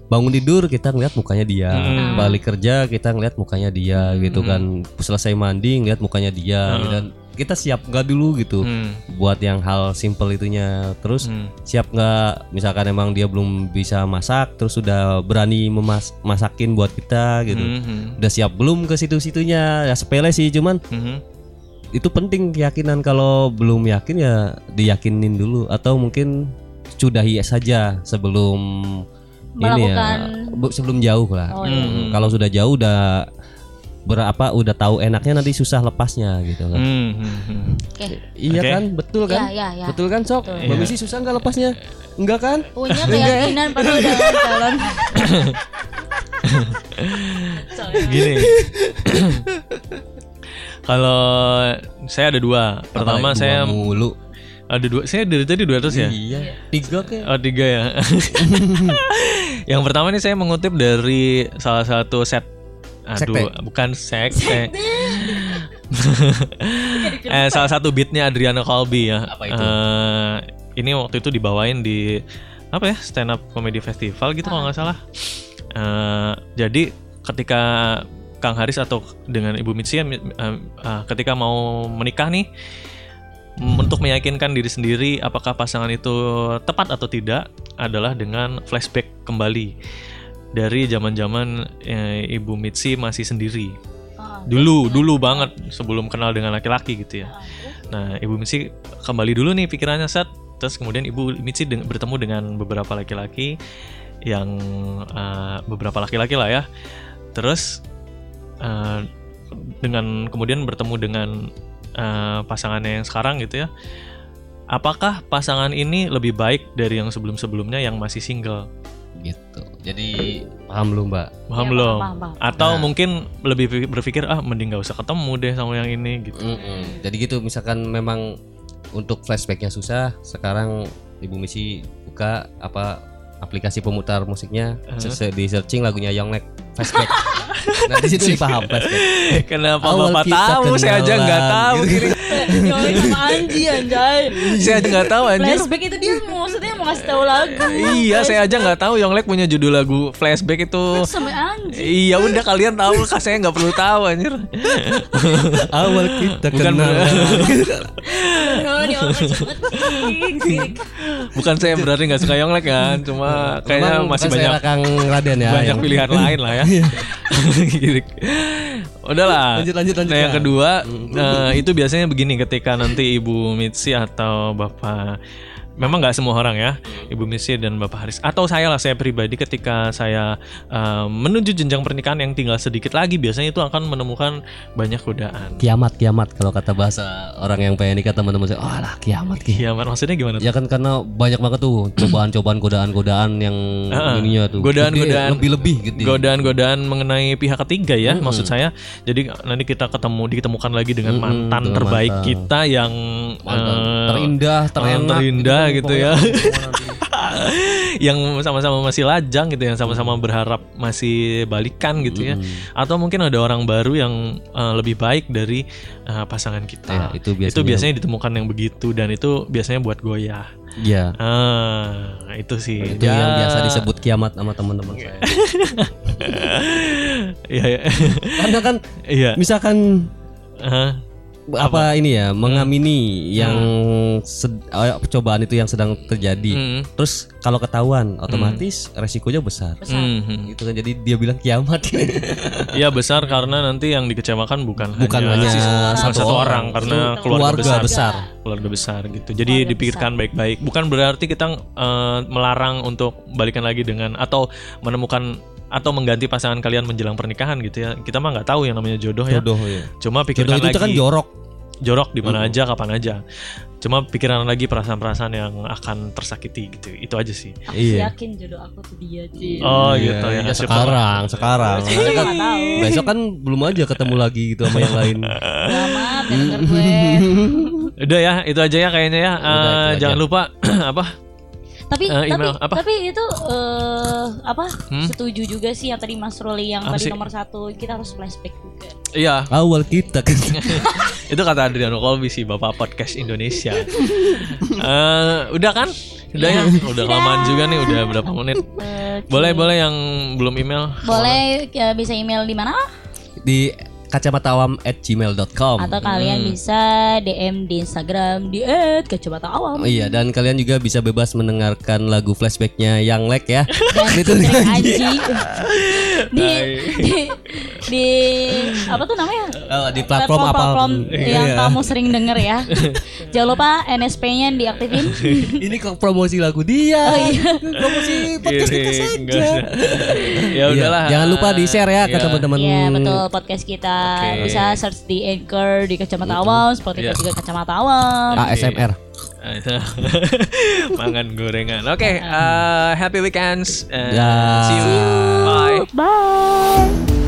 bangun tidur kita ngeliat mukanya dia Hmm. balik kerja kita ngeliat mukanya dia gitu kan selesai mandi ngeliat mukanya dia gitu kan. kita siap nggak dulu gitu Hmm. buat yang hal simple itunya terus Hmm. siap nggak misalkan emang dia belum bisa masak terus sudah berani memas masakin buat kita gitu Hmm. udah siap belum ke situ-situnya ya sepele sih cuman Hmm. itu penting keyakinan kalau belum yakin ya diyakinin dulu atau mungkin sudahi saja sebelum ini ya Melakukan- bu- sebelum jauh lah Oh, iya. Hmm, kalau sudah jauh udah berapa udah tahu enaknya nanti susah lepasnya gitu kan Hmm. Hmm. Hmm. Oke iya Oke. kan betul kan Ya ya ya betul kan sok Betul. Mbak Misi susah nggak lepasnya enggak kan Punya keyakinan dengan calon Sorry. Gini. Kalau saya ada dua. Pertama Apalagi saya mulu ada dua. Saya dari tadi dua terus ya. iya tiga kayak Oh tiga ya. Yang pertama nih saya mengutip dari salah satu set. Aduh, Sekte. bukan sekte. eh, salah satu beatnya Adriano Colby ya. Apa itu? Eh, ini waktu itu dibawain di apa ya stand up comedy festival gitu kalau nggak salah. Eh, jadi ketika Kang Haris atau dengan Ibu Mitsi eh, eh, ketika mau menikah nih m- untuk meyakinkan diri sendiri apakah pasangan itu tepat atau tidak adalah dengan flashback kembali dari zaman-zaman eh, Ibu Mitsi masih sendiri. Ah, Dulu, dulu banget sebelum kenal dengan laki-laki gitu ya. Nah, Ibu Mitsi kembali dulu nih pikirannya set. Terus kemudian Ibu Mitsi deng- bertemu dengan beberapa laki-laki yang eh, beberapa laki-laki lah ya. Terus eh, dengan kemudian bertemu dengan eh, pasangannya yang sekarang gitu ya. Apakah pasangan ini lebih baik dari yang sebelum-sebelumnya yang masih single? gitu. Jadi paham lu mbak? Paham Iya, belum? paham, paham, paham. Atau Nah. mungkin lebih pi- berpikir ah mending gak usah ketemu deh sama yang ini gitu. Mm-mm. Jadi gitu misalkan memang untuk flashbacknya susah, sekarang Ibu Misi buka apa aplikasi pemutar musiknya, se- di searching lagunya Yonglek flashback. nah di situ dipaham flashback. Kenapa Awal Bapak tahu? Saya aja nggak kenalan, tahu. gitu. Yo, sama Anji anjay. saya aja nggak tahu anjir. Flashback itu dia maksudnya mau ngasih tahu lagu. Iya, saya aja nggak tahu Yonglek punya judul lagu flashback itu. Iya udah kalian tahu kah saya nggak perlu tahu anjir. Awal kita Bukan. Sirik. Bukan saya berarti nggak suka Yonglek kan, cuma kayaknya Memang masih banyak Kang Raden ya. banyak yang- pilihan lain lah ya. Gitu. Udahlah. Lanjut, lanjut, lanjut, Nah, yang kedua eh, itu biasanya begini ketika nanti Ibu Mitsi atau Bapak Memang nggak semua orang ya, Ibu Mitsi dan Bapak Haris atau saya lah saya pribadi ketika saya eh, menuju jenjang pernikahan yang tinggal sedikit lagi biasanya itu akan menemukan banyak godaan. Kiamat kiamat kalau kata bahasa orang yang pengen nikah teman-teman saya, oh lah kiamat kiamat. Maksudnya gimana? tuh? Ya kan karena banyak banget tuh cobaan-cobaan godaan-godaan yang Heeh. ininya tuh. Godaan-godaan. Lebih-lebih gitu. godaan-godaan mengenai pihak ketiga ya maksud saya jadi nanti kita ketemu ditemukan lagi dengan Mm-mm, mantan dengan terbaik mantan. kita yang Mantan eh, terindah, terenak, mantan terindah gitu, ya yang sama-sama masih lajang gitu yang sama-sama berharap masih balikan gitu ya atau mungkin ada orang baru yang eh, lebih baik dari eh, pasangan kita Ya, itu biasanya. itu biasanya ditemukan yang begitu dan itu biasanya buat goyah Iya. ah itu sih Itu Ya. yang biasa disebut kiamat sama teman-teman saya. Iya, iya. Karena kan Iya. misalkan Hah? Apa, ini ya mengamini yang sed- eh, cobaan itu yang sedang terjadi. Hmm. Terus kalau ketahuan otomatis resikonya besar. Besar. Mhm. Gitu kan jadi dia bilang kiamat. Iya besar karena nanti yang dikecewakan bukan, Bukan hanya salah satu satu, orang, orang, karena itu keluarga, keluarga besar. besar. keluarga besar gitu. Jadi Keluarga dipikirkan baik-baik. Bukan berarti kita eh, melarang untuk balikan lagi dengan atau menemukan atau mengganti pasangan kalian menjelang pernikahan gitu ya. Kita mah nggak tahu yang namanya jodoh ya. Jodoh ya. Cuma Jodoh pikirkan itu lagi kan jorok. jorok di mana aja kapan aja. Cuma pikiran lagi perasaan-perasaan yang akan tersakiti gitu. Itu aja sih. Aku sih Iya. yakin jodoh aku tuh dia, Ci. Oh Iya, gitu ya. iya, Siapa- sekarang, sekarang. Besok kita nggak tahu. Besok kan belum aja ketemu lagi gitu sama yang lain. Ya gue. Udah ya, itu aja ya kayaknya ya. Udah, itu Eh, aja. jangan lupa apa? Tapi tapi email, apa? tapi itu eh, apa Hmm? setuju juga sih yang tadi Mas Roli yang Apa tadi sih? nomor satu kita harus flashback juga Iya, Awal kita kan. itu kata Adriano Kolbi sih Bapak Podcast Indonesia. Eh, udah kan? Udah ya, udah kelamaan juga nih, udah berapa menit. Oke. Boleh, boleh yang belum email. boleh ya, bisa email di mana Di kacamatawam@gmail.com. atau kalian Hmm. bisa DM di Instagram di @kacamataawam Oh iya dan kalian juga bisa bebas mendengarkan lagu flashbacknya yang lek ya. dan Itu. Anji di, di di apa tuh namanya Oh, di platform apa? platform yang Iya. kamu sering denger ya jangan lupa NSP-nya diaktifin Ini kok promosi lagu dia. Oh, iya. promosi podcast kita Giring, saja. ya Iya, udahlah. Jangan lupa di share ya ke Iya. teman-teman. Iya betul podcast kita Oke. bisa search di Anchor di Kacamata Awam seperti Iya. juga Kacamata Awam. ASMR. Mangan gorengan. Oke, eh, happy weekends. and Ya. See you. Bye. Bye.